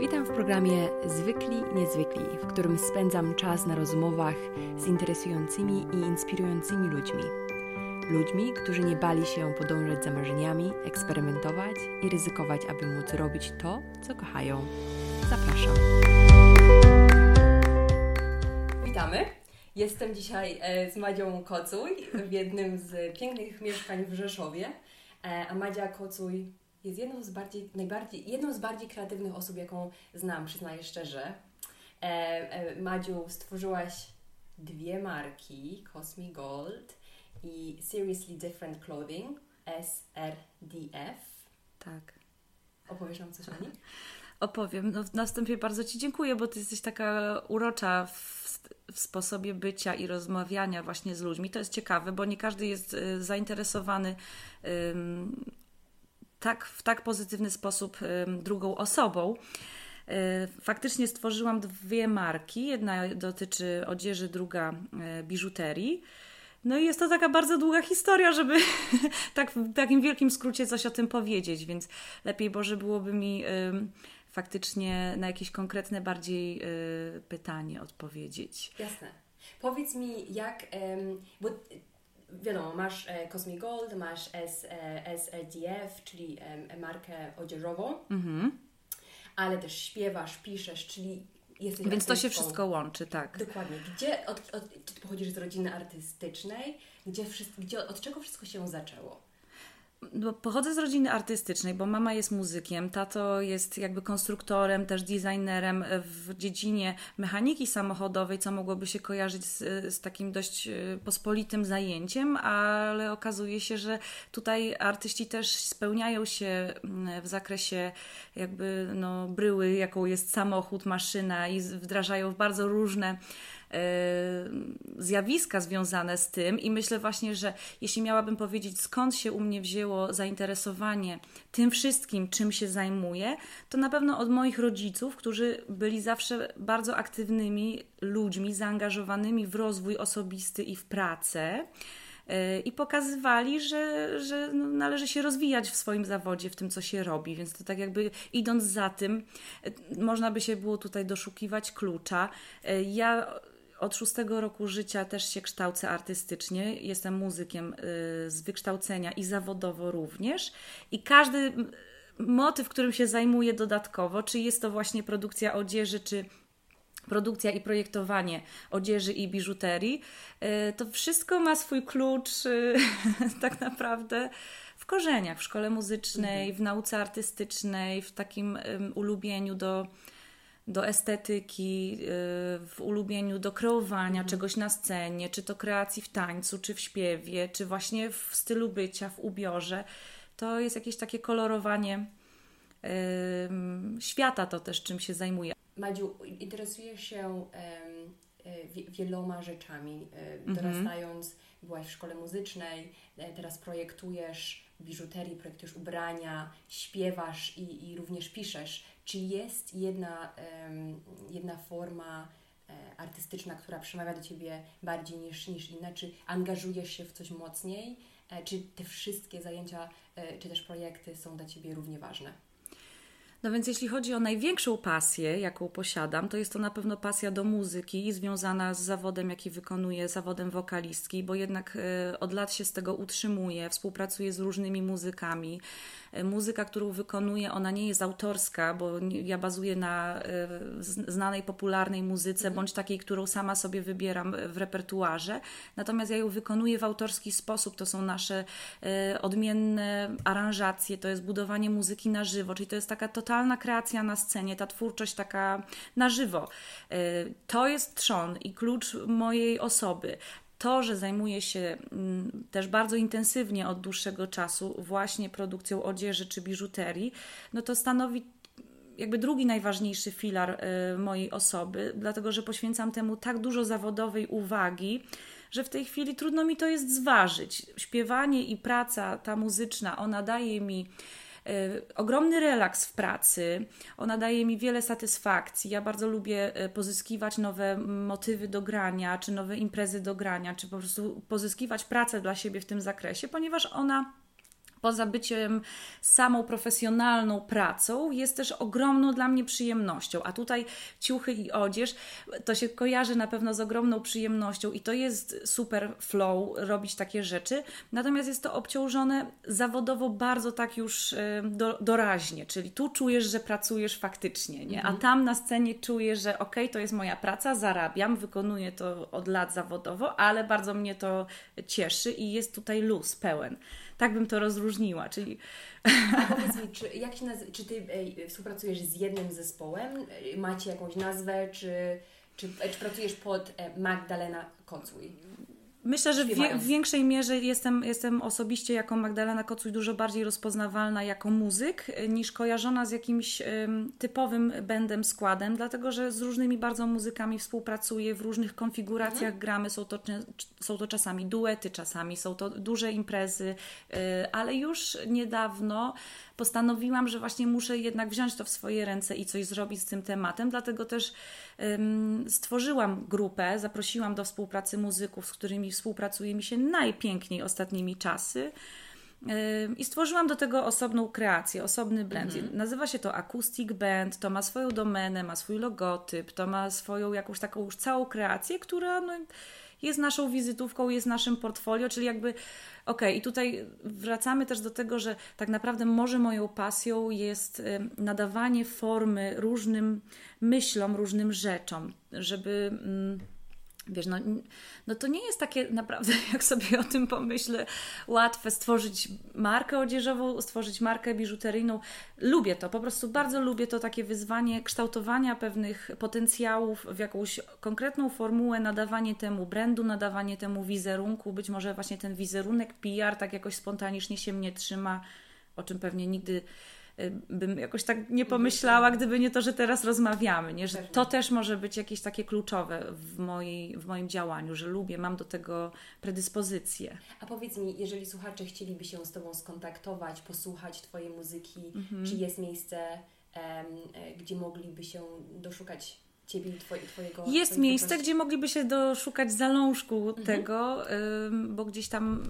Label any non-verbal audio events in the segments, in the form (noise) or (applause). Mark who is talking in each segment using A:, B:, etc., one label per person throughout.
A: Witam w programie Zwykli Niezwykli, w którym spędzam czas na rozmowach z interesującymi i inspirującymi ludźmi. Ludźmi, którzy nie bali się podążać za marzeniami, eksperymentować i ryzykować, aby móc robić to, co kochają. Zapraszam. Witamy. Jestem dzisiaj e, z Madzią Kocuj w jednym z pięknych mieszkań w Rzeszowie. E, a Madzia Kocuj jest jedną z bardziej, najbardziej, jedną z bardziej kreatywnych osób, jaką znam, przyznaję szczerze. E, e, Madziu, stworzyłaś dwie marki, Cosmi Gold i Seriously Different Clothing, SRDF.
B: Tak.
A: Opowiesz nam coś o nich?
B: Opowiem. No, na wstępie bardzo Ci dziękuję, bo Ty jesteś taka urocza w, w sposobie bycia i rozmawiania właśnie z ludźmi. To jest ciekawe, bo nie każdy jest y, zainteresowany tak, w tak pozytywny sposób drugą osobą. E, faktycznie stworzyłam dwie marki. Jedna dotyczy odzieży, druga e, biżuterii. No i jest to taka bardzo długa historia, żeby (laughs) tak w takim wielkim skrócie coś o tym powiedzieć, więc lepiej Boże byłoby mi faktycznie na jakieś konkretne bardziej y, pytanie odpowiedzieć.
A: Jasne. Powiedz mi, jak, bo wiadomo, masz e, Cosmic Gold, masz S, e, SLDF, czyli e, markę odzieżową, mhm. ale też śpiewasz, piszesz, czyli jesteś
B: Więc to się wszystko łączy, tak.
A: Dokładnie. Gdzie, od, od, czy ty pochodzisz z rodziny artystycznej? Gdzie, gdzie, od czego wszystko się zaczęło?
B: Pochodzę z rodziny artystycznej, bo mama jest muzykiem, tato jest jakby konstruktorem, też designerem w dziedzinie mechaniki samochodowej, co mogłoby się kojarzyć z, z, takim dość e, pospolitym zajęciem, ale okazuje się, że tutaj artyści też spełniają się mm, w zakresie jakby no, bryły, jaką jest samochód, maszyna i wdrażają w bardzo różne zjawiska związane z tym i myślę właśnie, że jeśli miałabym powiedzieć, skąd się u mnie wzięło zainteresowanie tym wszystkim, czym się zajmuję, to na pewno od moich rodziców, którzy byli zawsze bardzo aktywnymi ludźmi, zaangażowanymi w rozwój osobisty i w pracę y, i pokazywali, że, że no, należy się rozwijać w swoim zawodzie, w tym, co się robi. Więc to tak jakby idąc za tym, y, można by się było tutaj doszukiwać klucza. Ja od szóstego roku życia też się kształcę artystycznie. Jestem muzykiem y, z wykształcenia i zawodowo również. I każdy motyw, którym się zajmuję dodatkowo, czy jest to właśnie produkcja odzieży, czy produkcja i projektowanie odzieży i biżuterii, y, to wszystko ma swój klucz y, (laughs) tak naprawdę w korzeniach, w szkole muzycznej, mhm. w nauce artystycznej, w takim ulubieniu do do estetyki, y, w ulubieniu do kreowania mhm. czegoś na scenie, czy to kreacji w tańcu, czy w śpiewie, czy właśnie w stylu bycia, w ubiorze. To jest jakieś takie kolorowanie świata, to też czym się zajmuje.
A: Madziu, interesujesz się y, wieloma rzeczami. Y, mhm. Dorastając, byłaś w szkole muzycznej, e, teraz projektujesz biżuterię, projektujesz ubrania, śpiewasz i, i również piszesz czy jest jedna, jedna forma e, artystyczna, która przemawia do Ciebie bardziej niż, niż inna? Czy angażujesz się w coś mocniej? E, czy te wszystkie zajęcia, e, czy też projekty są dla Ciebie równie ważne?
B: No więc jeśli chodzi o największą pasję, jaką posiadam, to jest to na pewno pasja do muzyki związana z zawodem, jaki wykonuję, zawodem wokalistki, bo jednak od lat się z tego utrzymuję, współpracuję z różnymi muzykami. E, muzyka, którą wykonuję, ona nie jest autorska, bo ja bazuję na e, znanej, popularnej muzyce, mhm. bądź takiej, którą sama sobie wybieram w repertuarze. Natomiast ja ją wykonuję w autorski sposób. To są nasze e, odmienne aranżacje, to jest budowanie muzyki na żywo, czyli to jest taka totalna kreacja na scenie, ta twórczość taka na żywo. To jest trzon i klucz mojej osoby to, że zajmuję się mm, też bardzo intensywnie od dłuższego czasu właśnie produkcją odzieży czy biżuterii, no to stanowi jakby drugi najważniejszy filar y, mojej osoby, dlatego że poświęcam temu tak dużo zawodowej uwagi, że w tej chwili trudno mi to jest zważyć. Śpiewanie i praca ta muzyczna, ona daje mi ogromny relaks w pracy. Ona daje mi wiele satysfakcji. Ja bardzo lubię e, pozyskiwać nowe motywy do grania, czy nowe imprezy do grania, czy po prostu pozyskiwać pracę dla siebie w tym zakresie, ponieważ ona poza byciem samą profesjonalną pracą, jest też ogromną dla mnie przyjemnością. A tutaj ciuchy i odzież to się kojarzy na pewno z ogromną przyjemnością i to jest super flow robić takie rzeczy. Natomiast jest to obciążone zawodowo bardzo tak już do, doraźnie, czyli tu czujesz, że pracujesz faktycznie, nie? a mhm. tam na scenie czujesz, że ok, to jest moja praca, zarabiam, wykonuję to od lat zawodowo, ale bardzo mnie to cieszy i jest tutaj luz pełen. Tak bym to rozróżniła, czyli...
A: A powiedz mi, czy, jak się naz- czy Ty współpracujesz z jednym zespołem? Macie jakąś nazwę, czy, czy, czy pracujesz pod e, Magdalena Kocuj?
B: Myślę, że w, w, większej mierze jestem, jestem osobiście jako Magdalena Kocuj dużo bardziej rozpoznawalna jako muzyk y, niż kojarzona z jakimś um, typowym bandem, składem, dlatego że z różnymi bardzo muzykami współpracuję, w różnych konfiguracjach mhm. gramy, są to, są to czasami duety, czasami są to duże imprezy, y, ale już niedawno postanowiłam, że właśnie muszę jednak wziąć to w swoje ręce i coś zrobić z tym tematem, dlatego też stworzyłam grupę, zaprosiłam do współpracy muzyków, z którymi współpracuje mi się najpiękniej ostatnimi czasy. I stworzyłam do tego osobną kreację, osobny brand. Mhm. Nazywa się to Acoustic Band, to ma swoją domenę, ma swój logotyp, to ma swoją jakąś taką już całą kreację, która no, jest naszą wizytówką, jest naszym portfolio, czyli jakby okej, okay, i tutaj wracamy też do tego, że tak naprawdę może moją pasją jest nadawanie formy różnym myślom, różnym rzeczom, żeby. Mm, Wiesz, no, no to nie jest takie naprawdę, (laughs) jak sobie o tym pomyślę, łatwe stworzyć markę odzieżową, stworzyć markę biżuteryjną. Lubię to, po prostu bardzo lubię to takie wyzwanie kształtowania pewnych potencjałów w jakąś konkretną formułę, nadawanie temu brandu, nadawanie temu wizerunku. Być może właśnie ten wizerunek PR tak jakoś spontanicznie się mnie trzyma, o czym pewnie nigdy bym jakoś tak nie pomyślała, gdyby nie to, że teraz rozmawiamy, nie? że to też może być jakieś takie kluczowe w, mojej, w moim działaniu, że lubię, mam do tego predyspozycję.
A: A powiedz mi, jeżeli słuchacze chcieliby się z Tobą skontaktować, posłuchać Twojej muzyki, mhm. czy jest miejsce, um, gdzie mogliby się doszukać Ciebie i twoje, Twojego.
B: Jest miejsce, gdzie mogliby się doszukać zalążku mhm. tego, bo gdzieś tam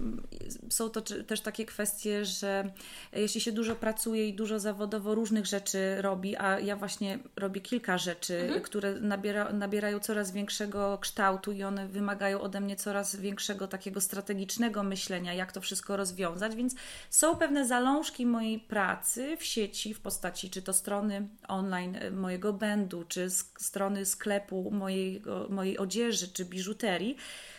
B: są to też takie kwestie, że jeśli się dużo pracuje i dużo zawodowo różnych rzeczy robi, a ja właśnie robię kilka rzeczy, mhm. które nabiera, nabierają coraz większego kształtu i one wymagają ode mnie coraz większego takiego strategicznego myślenia, jak to wszystko rozwiązać, więc są pewne zalążki mojej pracy w sieci w postaci czy to strony online mojego bandu, czy strony strony sklepu mojej, mojej odzieży czy biżuterii,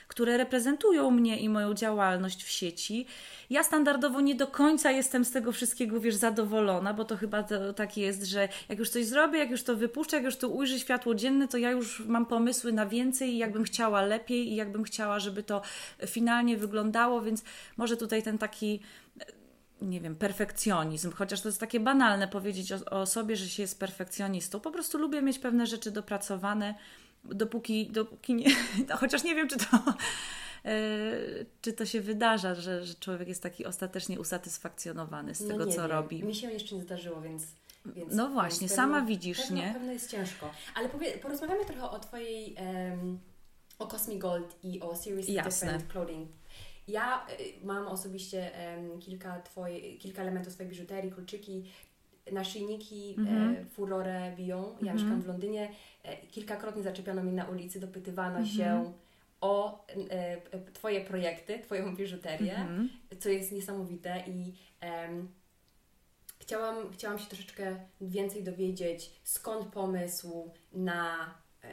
B: które reprezentują mnie i moją działalność w sieci. Ja standardowo nie do końca jestem z tego wszystkiego, wiesz, zadowolona, bo to chyba to, tak jest, że jak już coś zrobię, jak już to wypuszczę, jak już to ujrzy światło dzienne, to ja już mam pomysły na więcej i jakbym chciała lepiej i jakbym chciała, żeby to finalnie wyglądało, więc może tutaj ten taki nie wiem, perfekcjonizm, chociaż to jest takie banalne powiedzieć o, o sobie, że się jest perfekcjonistą. Po prostu lubię mieć pewne rzeczy dopracowane, dopóki, dopóki nie, (laughs) no, chociaż nie wiem, czy to, (laughs) e, czy to się wydarza, że, że człowiek jest taki ostatecznie usatysfakcjonowany z no tego, co wiem. robi.
A: Mi się jeszcze nie zdarzyło, więc. Więc,
B: no właśnie,
A: więc
B: sama widzisz,
A: pewno,
B: nie?
A: Pewno jest ciężko. Ale powie, porozmawiamy trochę o Twojej, um, o Cosmic Gold i o Series Jasne. Different Clothing ja y, mam osobiście kilka, twoje, kilka elementów swojej biżuterii, kolczyki, naszyjniki, mm -hmm. furorę biją. Ja mm -hmm. mieszkam w Londynie. E, kilkakrotnie zaczepiono mi na ulicy, dopytywano mm -hmm. się o e, Twoje projekty, Twoją biżuterię, -hmm. co jest niesamowite i chciałam, chciałam się troszeczkę więcej dowiedzieć, skąd pomysł na e,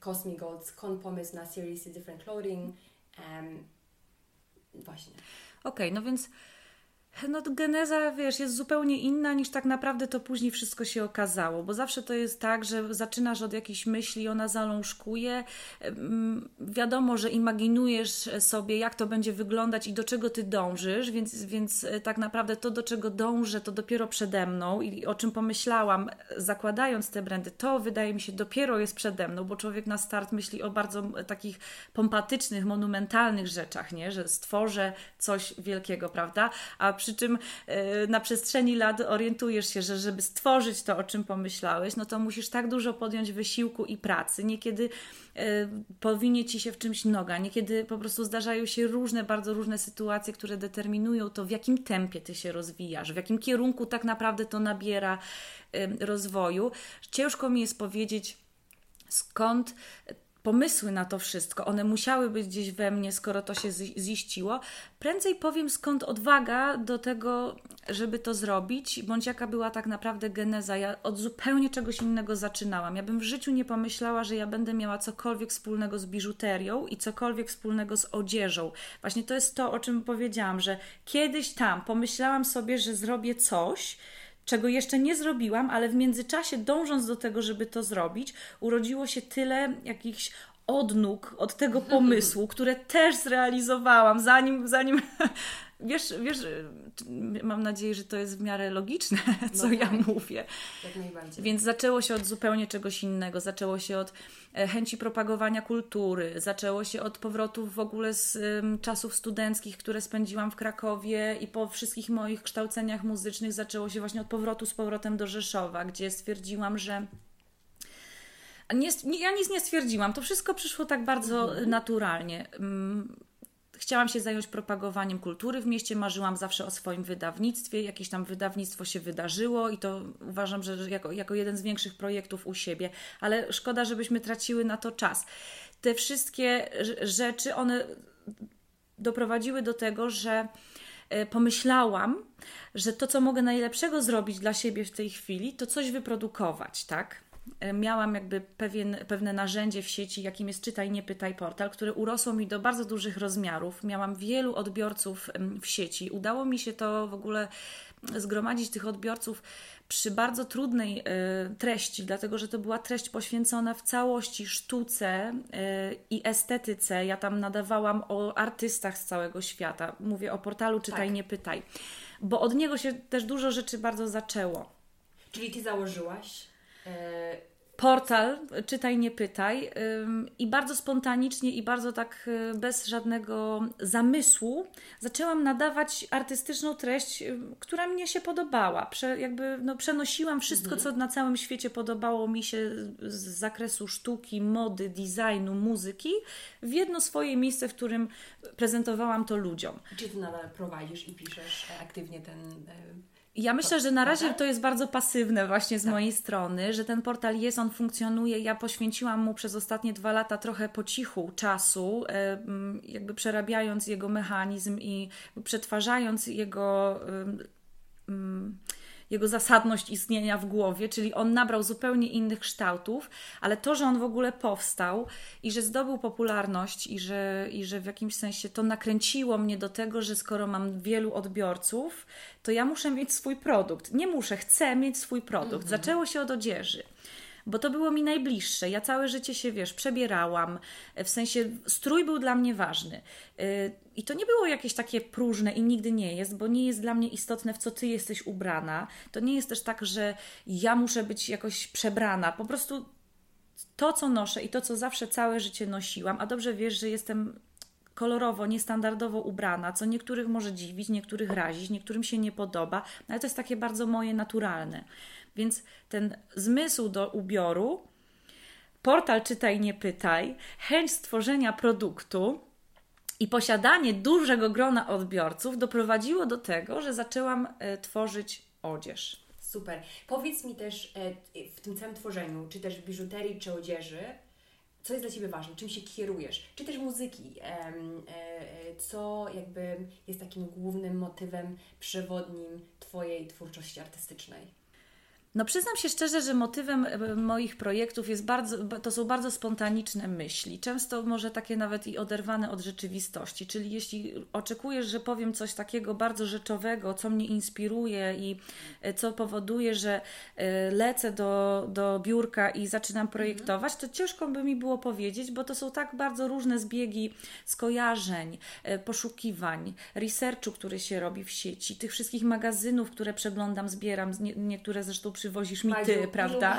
A: Cosmic Gold, skąd pomysł na Series Different Clothing, Właśnie.
B: Okej, okay, no więc no geneza, wiesz, jest zupełnie inna niż tak naprawdę to później wszystko się okazało, bo zawsze to jest tak, że zaczynasz od jakiejś myśli, ona zalążkuje, wiadomo, że imaginujesz sobie, jak to będzie wyglądać i do czego ty dążysz, więc, więc e, tak naprawdę to, do czego dążę, to dopiero przede mną i o czym pomyślałam, zakładając te brandy, to wydaje mi się dopiero jest przede mną, bo człowiek na start myśli o bardzo takich pompatycznych, monumentalnych rzeczach, nie? że stworzę coś wielkiego, prawda? A przy przy czym e, na przestrzeni lat orientujesz się, że żeby stworzyć to, o czym pomyślałeś, no to musisz tak dużo podjąć wysiłku i pracy. Niekiedy e, powinie ci się w czymś noga, niekiedy po prostu zdarzają się różne, bardzo różne sytuacje, które determinują to, w jakim tempie ty się rozwijasz, w jakim kierunku tak naprawdę to nabiera rozwoju. Ciężko mi jest powiedzieć, skąd pomysły na to wszystko, one musiały być gdzieś we mnie, skoro to się ziściło. Prędzej powiem, skąd odwaga do tego, żeby to zrobić, bądź jaka była tak naprawdę geneza. Ja od zupełnie czegoś innego zaczynałam. Ja bym w życiu nie pomyślała, że ja będę miała cokolwiek wspólnego z biżuterią i cokolwiek wspólnego z odzieżą. Właśnie to jest to, o czym powiedziałam, że kiedyś tam pomyślałam sobie, że zrobię coś, czego jeszcze nie zrobiłam, ale w międzyczasie, dążąc do tego, żeby to zrobić, urodziło się tyle jakichś odnóg od tego (laughs) pomysłu, które też zrealizowałam, zanim, zanim Wiesz, wiesz, mam nadzieję, że to jest w miarę logiczne, (laughs) co no ja tak. mówię.
A: Jak najbardziej.
B: Więc zaczęło się od zupełnie czegoś innego. Zaczęło się od e, chęci propagowania kultury, zaczęło się od powrotów w ogóle z um, czasów studenckich, które spędziłam w Krakowie i po wszystkich moich kształceniach muzycznych zaczęło się właśnie od powrotu z powrotem do Rzeszowa, gdzie stwierdziłam, że nie, ja nic nie stwierdziłam. To wszystko przyszło tak bardzo mhm. naturalnie. Chciałam się zająć propagowaniem kultury w mieście, marzyłam zawsze o swoim wydawnictwie. Jakieś tam wydawnictwo się wydarzyło i to uważam, że jako, jako jeden z większych projektów u siebie, ale szkoda, żebyśmy traciły na to czas. Te wszystkie rzeczy, one doprowadziły do tego, że e, pomyślałam, że to, co mogę najlepszego zrobić dla siebie w tej chwili, to coś wyprodukować, tak? E, miałam jakby pewien, pewne narzędzie w sieci, jakim jest Czytaj, nie pytaj portal, które urosło mi do bardzo dużych rozmiarów. Miałam wielu odbiorców w sieci. Udało mi się to w ogóle zgromadzić tych odbiorców przy bardzo trudnej y, treści, dlatego że to była treść poświęcona w całości sztuce y, i estetyce. Ja tam nadawałam o artystach z całego świata. Mówię o portalu Czytaj, tak. nie pytaj, bo od niego się też dużo rzeczy bardzo zaczęło.
A: Czyli ty założyłaś E,
B: portal Czytaj, nie pytaj i bardzo spontanicznie i bardzo tak y, bez żadnego zamysłu zaczęłam nadawać artystyczną treść, która mnie się podobała. Prze, jakby no, przenosiłam wszystko, mhm. co na całym świecie podobało mi się z zakresu sztuki, mody, designu, muzyki w jedno swoje miejsce, w którym prezentowałam to ludziom.
A: Czy ty nadal prowadzisz i piszesz aktywnie ten e,
B: ja myślę, że na razie to jest bardzo pasywne właśnie z tak. mojej strony, że ten portal jest, on funkcjonuje. Ja poświęciłam mu przez ostatnie dwa lata trochę po cichu czasu, jakby przerabiając jego mechanizm i przetwarzając jego jego zasadność istnienia w głowie, czyli on nabrał zupełnie innych kształtów, ale to, że on w ogóle powstał i że zdobył popularność i że, i że w jakimś sensie to nakręciło mnie do tego, że skoro mam wielu odbiorców, to ja muszę mieć swój produkt. Nie muszę, chcę mieć swój produkt. Mhm. Zaczęło się od odzieży bo to było mi najbliższe. Ja całe życie się, wiesz, przebierałam, w sensie strój był dla mnie ważny. Y, I to nie było jakieś takie próżne i nigdy nie jest, bo nie jest dla mnie istotne, w co ty jesteś ubrana. To nie jest też tak, że ja muszę być jakoś przebrana. Po prostu to, co noszę i to, co zawsze całe życie nosiłam, a dobrze wiesz, że jestem kolorowo, niestandardowo ubrana, co niektórych może dziwić, niektórych razić, niektórym się nie podoba, no ale to jest takie bardzo moje naturalne. Więc ten zmysł do ubioru, portal czytaj, nie pytaj, chęć stworzenia produktu i posiadanie dużego grona odbiorców doprowadziło do tego, że zaczęłam e, tworzyć odzież.
A: Super. Powiedz mi też e, w tym całym tworzeniu, czy też biżuterii, czy odzieży, co jest dla Ciebie ważne, czym się kierujesz, czy też muzyki, e, co jakby jest takim głównym motywem przewodnim Twojej twórczości artystycznej?
B: No przyznam się szczerze, że motywem e, moich projektów jest bardzo, to są bardzo spontaniczne myśli, często może takie nawet i oderwane od rzeczywistości, czyli jeśli oczekujesz, że powiem coś takiego bardzo rzeczowego, co mnie inspiruje i e, co powoduje, że e, lecę do, do biurka i zaczynam projektować, to ciężko by mi było powiedzieć, bo to są tak bardzo różne zbiegi skojarzeń, poszukiwań, researchu, który się robi w sieci, tych wszystkich magazynów, które przeglądam, zbieram, niektóre zresztą przy przywozisz mi
A: Madziu,
B: ty, prawda?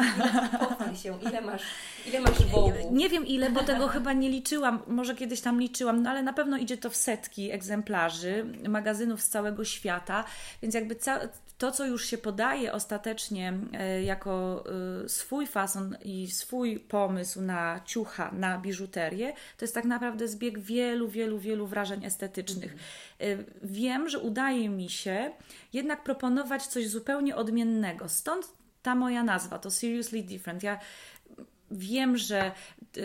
A: Pochwal się, ile masz, ile masz wołów?
B: Nie wiem ile, bo tego chyba nie liczyłam, może kiedyś tam liczyłam, no ale na pewno idzie to w setki egzemplarzy magazynów z całego świata, więc jakby ca- to, co już się podaje ostatecznie e, jako e, swój fason i swój pomysł na ciucha, na biżuterię, to jest tak naprawdę zbieg wielu, wielu, wielu wrażeń estetycznych. Mhm. Wiem, że udaje mi się jednak proponować coś zupełnie odmiennego. Stąd ta moja nazwa, to Seriously Different. Ja wiem, że y,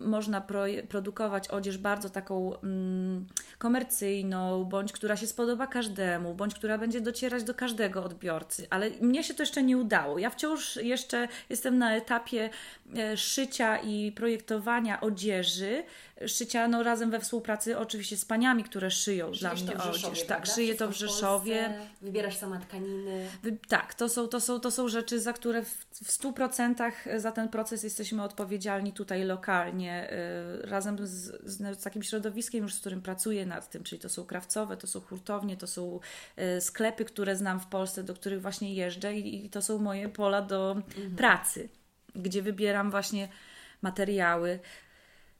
B: można pro, produkować odzież bardzo taką mm, komercyjną, bądź która się spodoba każdemu, bądź która będzie docierać do każdego odbiorcy, ale mnie się to jeszcze nie udało. Ja wciąż jeszcze jestem na etapie e, szycia i projektowania odzieży, szycia no, razem we współpracy oczywiście z paniami, które szyją
A: Szyjesz
B: dla mnie
A: w Rzeszowie,
B: odzież.
A: prawda?
B: Tak, szyję to w Rzeszowie.
A: Polsce, wybierasz sama tkaniny.
B: Wy- Tak, to są, to, są, to są rzeczy, za które w, w 100% za ten proces jesteśmy odpowiedzialni tutaj lokalnie, y, razem z, z, takim środowiskiem już, z którym pracuję nad tym, czyli to są krawcowe, to są hurtownie, to są y, sklepy, które znam w Polsce, do których właśnie jeżdżę i, i to są moje pola do pracy, gdzie wybieram właśnie materiały.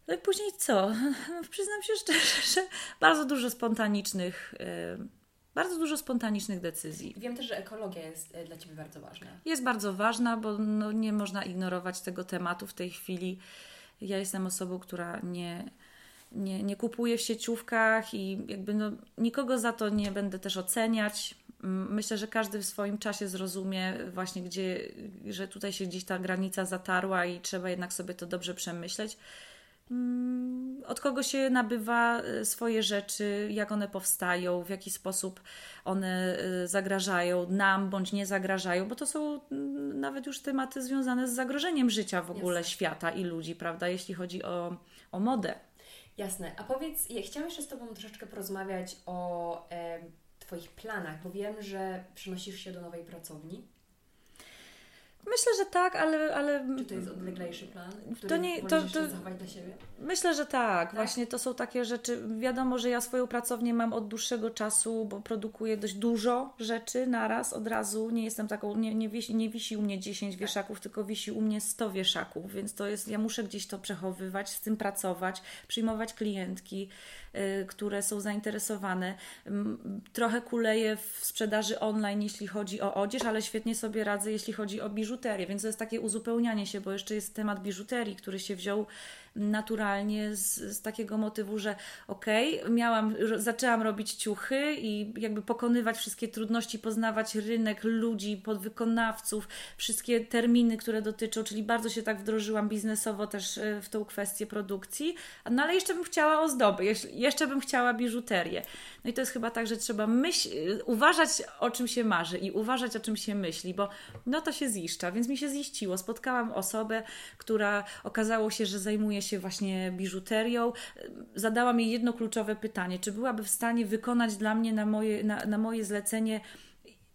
B: No i później co? (laughs) Przyznam się szczerze, że bardzo dużo spontanicznych, y, bardzo dużo spontanicznych decyzji.
A: Wiem też, że ekologia jest e, dla Ciebie bardzo ważna.
B: Jest bardzo ważna, bo no, nie można ignorować tego tematu w tej chwili. Ja jestem osobą, która nie, nie, nie kupuje w sieciówkach i jakby no, nikogo za to nie będę też oceniać. Myślę, że każdy w swoim czasie zrozumie właśnie, gdzie, że tutaj się gdzieś ta granica zatarła i trzeba jednak sobie to dobrze przemyśleć. Mm, Od kogo się nabywa y, swoje rzeczy, jak one powstają, w jaki sposób one y, zagrażają nam bądź nie zagrażają, bo to są mm, nawet już tematy związane z zagrożeniem życia w ogóle
A: Jasne.
B: świata i ludzi, prawda, jeśli chodzi o, o modę.
A: Jasne. A powiedz, ja chciałam jeszcze z Tobą troszeczkę porozmawiać o e, Twoich planach, bo wiem, że przenosisz się do nowej pracowni.
B: Myślę, że tak, ale, ale
A: Czy to jest odleglejszy plan,
B: To nie- to- to-
A: zachować dla siebie?
B: Myślę, że tak. Właśnie to są takie rzeczy. Wiadomo, że ja swoją pracownię mam od dłuższego czasu, bo produkuję dość dużo rzeczy naraz, od razu. Nie jestem taką, nie, nie, wisi, nie wisi u mnie 10 wieszaków, tylko wisi u mnie 100 wieszaków, więc to jest, ja muszę gdzieś to przechowywać, z tym pracować, przyjmować klientki, y, które są zainteresowane. Mm, Trochę kuleję w sprzedaży online, jeśli chodzi o odzież, ale świetnie sobie radzę, jeśli chodzi o biżuterię, więc to jest takie uzupełnianie się, bo jeszcze jest temat biżuterii, który się wziął naturalnie z, z takiego motywu, że okej, miałam, ro- zaczęłam robić ciuchy i jakby pokonywać wszystkie trudności, poznawać rynek, ludzi, podwykonawców, wszystkie terminy, które dotyczą, czyli bardzo się tak wdrożyłam biznesowo też e, w tą kwestię produkcji, no ale jeszcze bym chciała ozdoby, jeszcze bym chciała biżuterię. No i to jest chyba tak, że trzeba myśl, uważać o czym się marzy i uważać o czym się myśli, bo no to się ziszcza, więc mi się ziściło. Spotkałam osobę, która okazało się, że zajmuje się właśnie biżuterią. Zadałam jej jedno kluczowe pytanie, czy byłaby w stanie wykonać dla mnie na moje, na, na moje zlecenie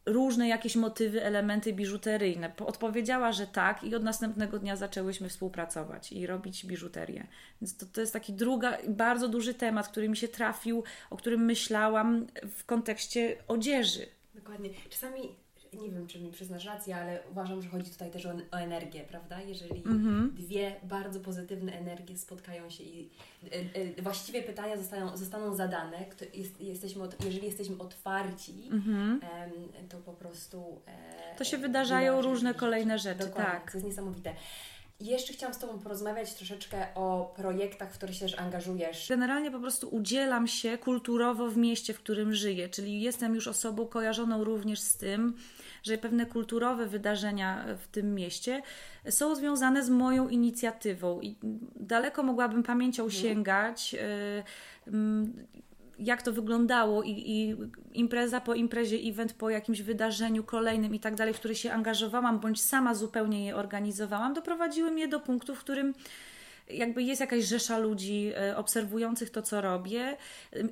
B: różne jakieś motywy, elementy biżuteryjne. Po- Odpowiedziała, że tak i od następnego dnia zaczęłyśmy współpracować i robić biżuterię. Więc to, to jest taki druga, bardzo duży temat, który mi się trafił, o którym myślałam w kontekście odzieży.
A: Dokładnie. Czasami, nie wiem, czy mi przyznasz rację, ale uważam, że chodzi tutaj też o, o energię, prawda? Jeżeli
B: Mhm.
A: dwie bardzo pozytywne energie spotkają się i e, e, właściwie pytania zostają, zostaną zadane, kto jest, jesteśmy od, jeżeli jesteśmy otwarci, em, to po prostu... e.
B: To się wydarzają różne kolejne rzeczy,
A: Dokładnie,
B: tak.
A: To jest niesamowite. I jeszcze chciałam z Tobą porozmawiać troszeczkę o projektach, w których się też angażujesz.
B: Generalnie po prostu udzielam się kulturowo w mieście, w którym żyję, czyli jestem już osobą kojarzoną również z tym, że pewne kulturowe wydarzenia w tym mieście są związane z moją inicjatywą i daleko mogłabym pamięcią sięgać. y, mm, jak to wyglądało i, i impreza po imprezie, event po jakimś wydarzeniu kolejnym i tak dalej, w który się angażowałam, bądź sama zupełnie je organizowałam, doprowadziły mnie do punktu, w którym jakby jest jakaś rzesza ludzi e, obserwujących to, co robię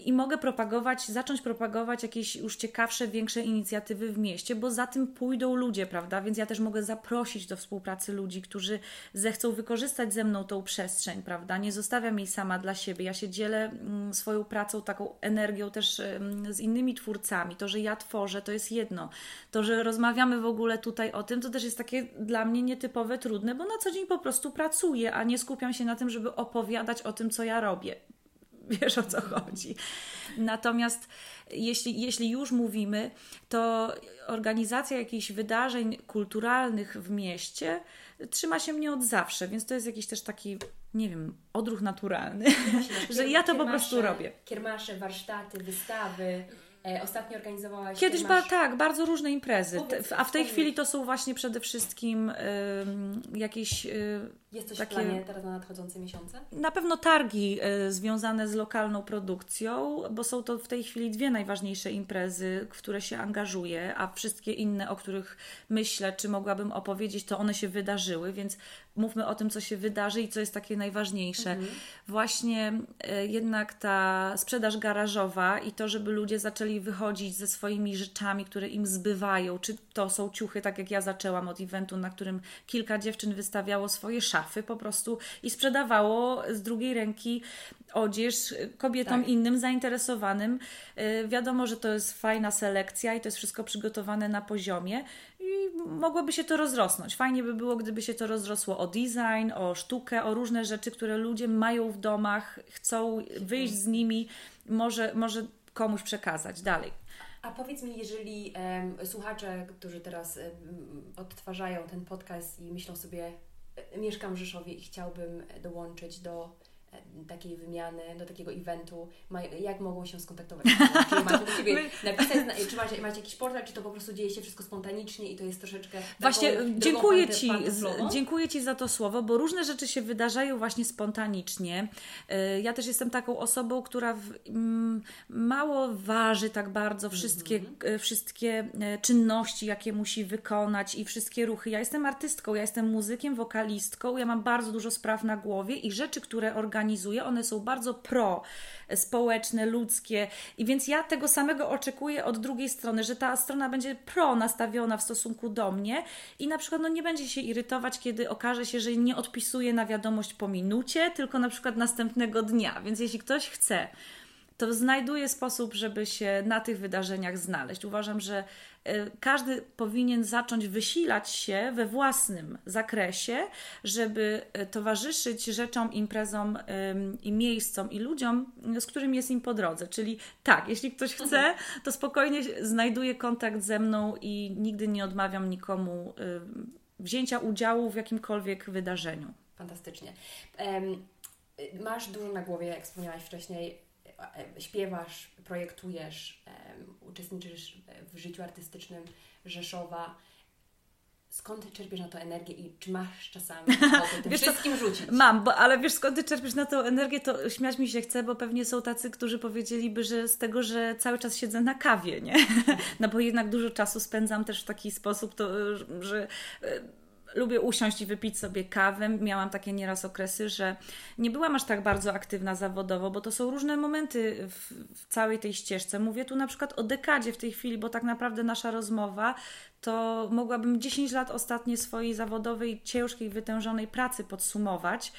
B: i mogę propagować, zacząć propagować jakieś już ciekawsze, większe inicjatywy w mieście, bo za tym pójdą ludzie, prawda? Więc ja też mogę zaprosić do współpracy ludzi, którzy zechcą wykorzystać ze mną tą przestrzeń, prawda? Nie zostawiam jej sama dla siebie. Ja się dzielę mm, swoją pracą, taką energią też z innymi twórcami. To, że ja tworzę, to jest jedno. To, że rozmawiamy w ogóle tutaj o tym, to też jest takie dla mnie nietypowe, trudne, bo na co dzień po prostu pracuję, a nie skupiam się na tym, żeby opowiadać o tym, co ja robię. (laughs) Wiesz o co chodzi. Natomiast jeśli, jeśli już mówimy, to organizacja jakichś wydarzeń kulturalnych w mieście trzyma się mnie od zawsze, więc to jest jakiś też taki, nie wiem, odruch naturalny, (laughs) że ja to po prostu robię.
A: Kiermasze, warsztaty, wystawy. E, ostatnio organizowałaś.
B: Kiedyś ba, tak, bardzo różne imprezy. a w tej chwili to są właśnie przede wszystkim y, jakieś. Y,
A: jest coś takie, w planie teraz na nadchodzące miesiące?
B: Na pewno targi y, związane z lokalną produkcją, bo są to w tej chwili dwie najważniejsze imprezy, w które się angażuję, a wszystkie inne, o których myślę, czy mogłabym opowiedzieć, to one się wydarzyły, więc mówmy o tym, co się wydarzy i co jest takie najważniejsze. Mhm. Właśnie y, jednak ta sprzedaż garażowa i to, żeby ludzie zaczęli wychodzić ze swoimi rzeczami, które im zbywają, czy to są ciuchy, tak jak ja zaczęłam od eventu, na którym kilka dziewczyn wystawiało swoje szafy szafy po prostu i sprzedawało z drugiej ręki odzież kobietom tak. innym zainteresowanym. Y, wiadomo, że to jest fajna selekcja i to jest wszystko przygotowane na poziomie i mogłoby się to rozrosnąć. Fajnie by było, gdyby się to rozrosło o design, o sztukę, o różne rzeczy, które ludzie mają w domach, chcą wyjść z nimi, może, może komuś przekazać dalej.
A: A powiedz mi, jeżeli um, słuchacze, którzy teraz um, odtwarzają ten podcast i myślą sobie, mieszkam w Rzeszowie i chciałbym dołączyć do takiej wymiany, do takiego eventu, jak mogą się skontaktować? Czy macie do (laughs) Ciebie napisać, czy macie, macie jakiś portal, czy to po prostu dzieje się wszystko spontanicznie i to jest troszeczkę
B: Właśnie dziękuję Ci, dziękuję Ci za to słowo, bo różne rzeczy się wydarzają właśnie spontanicznie. Y, ja też jestem taką osobą, która w, mm, mało waży tak bardzo wszystkie, mm-hmm. wszystkie e, czynności, jakie musi wykonać i wszystkie ruchy. Ja jestem artystką, ja jestem muzykiem, wokalistką, ja mam bardzo dużo spraw na głowie i rzeczy, które organizuję organizuje, one są bardzo pro społeczne, ludzkie i więc ja tego samego oczekuję od drugiej strony, że ta strona będzie pro nastawiona w stosunku do mnie i na przykład no, nie będzie się irytować, kiedy okaże się, że nie odpisuje na wiadomość po minucie, tylko na przykład następnego dnia. Więc jeśli ktoś chce to znajduje sposób, żeby się na tych wydarzeniach znaleźć. Uważam, że e, każdy powinien zacząć wysilać się we własnym zakresie, żeby e, towarzyszyć rzeczom, imprezom i miejscom i ludziom, z którymi jest im po drodze. Czyli tak, jeśli ktoś chce, to spokojnie znajduje kontakt ze mną i nigdy nie odmawiam nikomu wzięcia udziału w jakimkolwiek wydarzeniu.
A: Fantastycznie. Masz dużo na głowie, jak wspomniałaś wcześniej E, śpiewasz, projektujesz, uczestniczysz w życiu artystycznym Rzeszowa. Skąd czerpiesz na to energię i czy masz czasami tym (laughs) wiesz wszystkim rzucić?
B: Mam, bo, ale wiesz skąd ty czerpiesz na tą energię, to śmiać mi się chce, bo pewnie są tacy, którzy powiedzieliby, że z tego, że cały czas siedzę na kawie, nie? (laughs) No bo jednak dużo czasu spędzam też w taki sposób, to, że e, lubię usiąść i wypić sobie kawę. Miałam takie nieraz okresy, że nie byłam aż tak bardzo aktywna zawodowo, bo to są różne momenty w, w całej tej ścieżce. Mówię tu na przykład o dekadzie w tej chwili, bo tak naprawdę nasza rozmowa to mogłabym 10 lat ostatnie swojej zawodowej, ciężkiej, wytężonej pracy podsumować.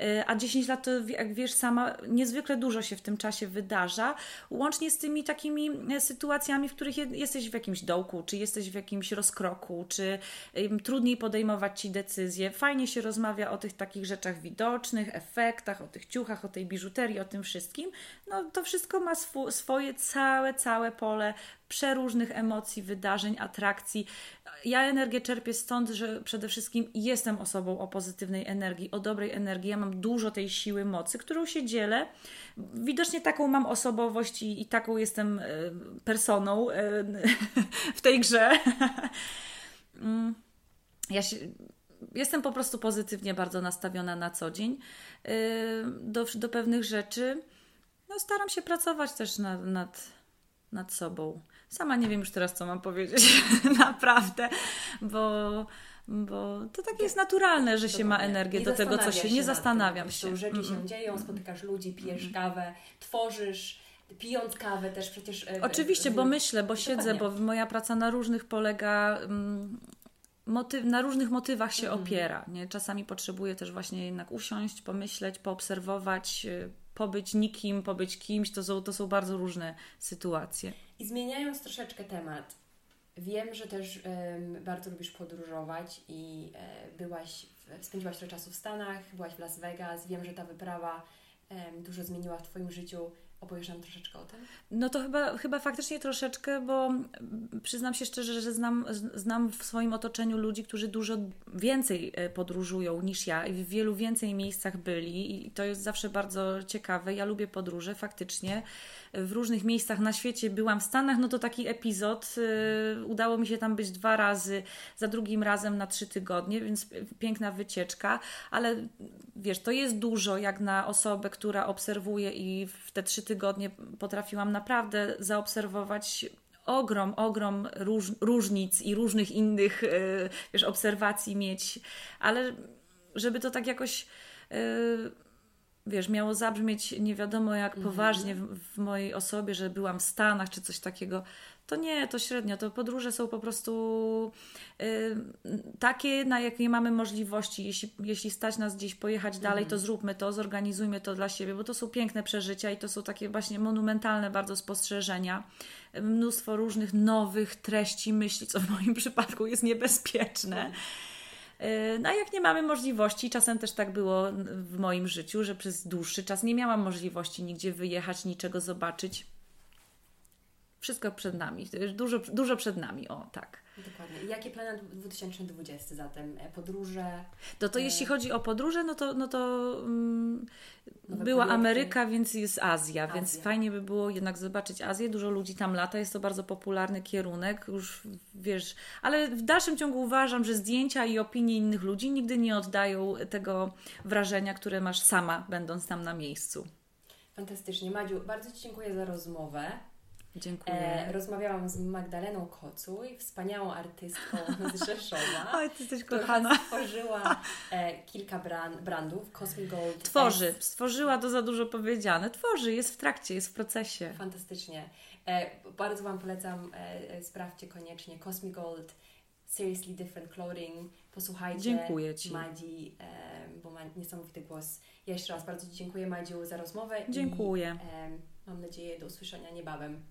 B: E, a 10 lat to, jak wiesz sama, niezwykle dużo się w tym czasie wydarza, łącznie z tymi takimi e, sytuacjami, w których jesteś w jakimś dołku, czy jesteś w jakimś rozkroku, czy trudniej podejmować ci decyzje. Fajnie się rozmawia o tych takich rzeczach widocznych, efektach, o tych ciuchach, o tej biżuterii, o tym wszystkim. No to wszystko ma sw swoje całe, całe pole przeróżnych emocji, wydarzeń, atrakcji. Ja energię czerpię stąd, że przede wszystkim jestem osobą o pozytywnej energii, o dobrej energii. Ja mam dużo tej siły, mocy, którą się dzielę. Widocznie taką mam osobowość i, i taką jestem e, personą e, (laughs) w tej grze. (laughs) Mm. Ja się, jestem po prostu pozytywnie bardzo nastawiona na co dzień e, do, do pewnych rzeczy. No, staram się pracować też nad, nad, nad sobą. Sama nie wiem już teraz, co mam powiedzieć, (laughs) naprawdę, bo, bo to takie jest naturalne, że się ma energię
A: nie
B: do tego, co się, nie zastanawiam
A: tym.
B: się.
A: Rzeczy się dzieją, spotykasz ludzi, pijesz kawę, tworzysz, pijąc kawę też przecież...
B: E, Oczywiście, bo myślę, bo siedzę, bo moja praca na różnych polega... Mm, motyw, na różnych motywach się mhm. opiera. Nie? Czasami potrzebuję też właśnie jednak usiąść, pomyśleć, poobserwować, y, pobyć nikim, pobyć kimś. To są, to są bardzo różne sytuacje.
A: I zmieniając troszeczkę temat, wiem, że też um, bardzo lubisz podróżować i e, byłaś, spędziłaś trochę czasu w Stanach, byłaś w Las Vegas. Wiem, że ta wyprawa um, dużo zmieniła w Twoim życiu. Opowiesz nam troszeczkę o tym?
B: No to chyba, chyba faktycznie troszeczkę, bo przyznam się szczerze, że znam, znam w swoim otoczeniu ludzi, którzy dużo więcej e, podróżują niż ja i w wielu więcej miejscach byli i to jest zawsze bardzo ciekawe. Ja lubię podróże, faktycznie w różnych miejscach na świecie byłam w Stanach, no to taki epizod. Y, udało mi się tam być dwa razy, za drugim razem na trzy tygodnie, więc piękna wycieczka, ale wiesz, to jest dużo jak na osobę, która obserwuje i w te trzy tygodnie potrafiłam naprawdę zaobserwować ogrom, ogrom róż, różnic i różnych innych y, wiesz, obserwacji mieć, ale żeby to tak jakoś y, wiesz, miało zabrzmieć nie wiadomo jak mhm. poważnie w, w, mojej osobie, że byłam w Stanach czy coś takiego. To nie, to średnio. To podróże są po prostu y, takie, na jakie mamy możliwości. Jeśli, jeśli stać nas gdzieś pojechać dalej, to mhm. zróbmy to, zorganizujmy to dla siebie, bo to są piękne przeżycia i to są takie właśnie monumentalne bardzo spostrzeżenia. Mnóstwo różnych nowych treści, myśli, co w moim przypadku jest niebezpieczne. Mhm. E, no a jak nie mamy możliwości, czasem też tak było w moim życiu, że przez dłuższy czas nie miałam możliwości nigdzie wyjechać, niczego zobaczyć. Wszystko przed nami, dużo, dużo przed nami, o tak.
A: Dokładnie. I jakie plany na 2020 zatem? E, podróże?
B: No to e... jeśli chodzi o podróże, no to, no to um, była projekty. Ameryka, więc jest Azja, Azja, więc fajnie by było jednak zobaczyć Azję. Dużo ludzi tam lata, jest to bardzo popularny kierunek, już wiesz, ale w dalszym ciągu uważam, że zdjęcia i opinie innych ludzi nigdy nie oddają tego wrażenia, które masz sama, będąc tam na miejscu.
A: Fantastycznie. Madziu, bardzo Ci dziękuję za rozmowę.
B: Dziękuję.
A: E, rozmawiałam z Magdaleną Kocuj, wspaniałą artystką (laughs) z Rzeszowa.
B: Oj, ty jesteś kochana.
A: Stworzyła e, kilka brand, brandów, Cosmic Gold.
B: Tworzy, S. stworzyła to za dużo powiedziane. Tworzy, jest w trakcie, jest w procesie.
A: Fantastycznie. E, bardzo Wam polecam, e, e, sprawdźcie koniecznie Cosmic Gold, Seriously Different Clothing. Posłuchajcie
B: dziękuję Ci.
A: Madzi, e, bo ma niesamowity głos. Ja jeszcze raz bardzo Ci dziękuję Madziu za rozmowę.
B: Dziękuję.
A: I, mam nadzieję do usłyszenia niebawem.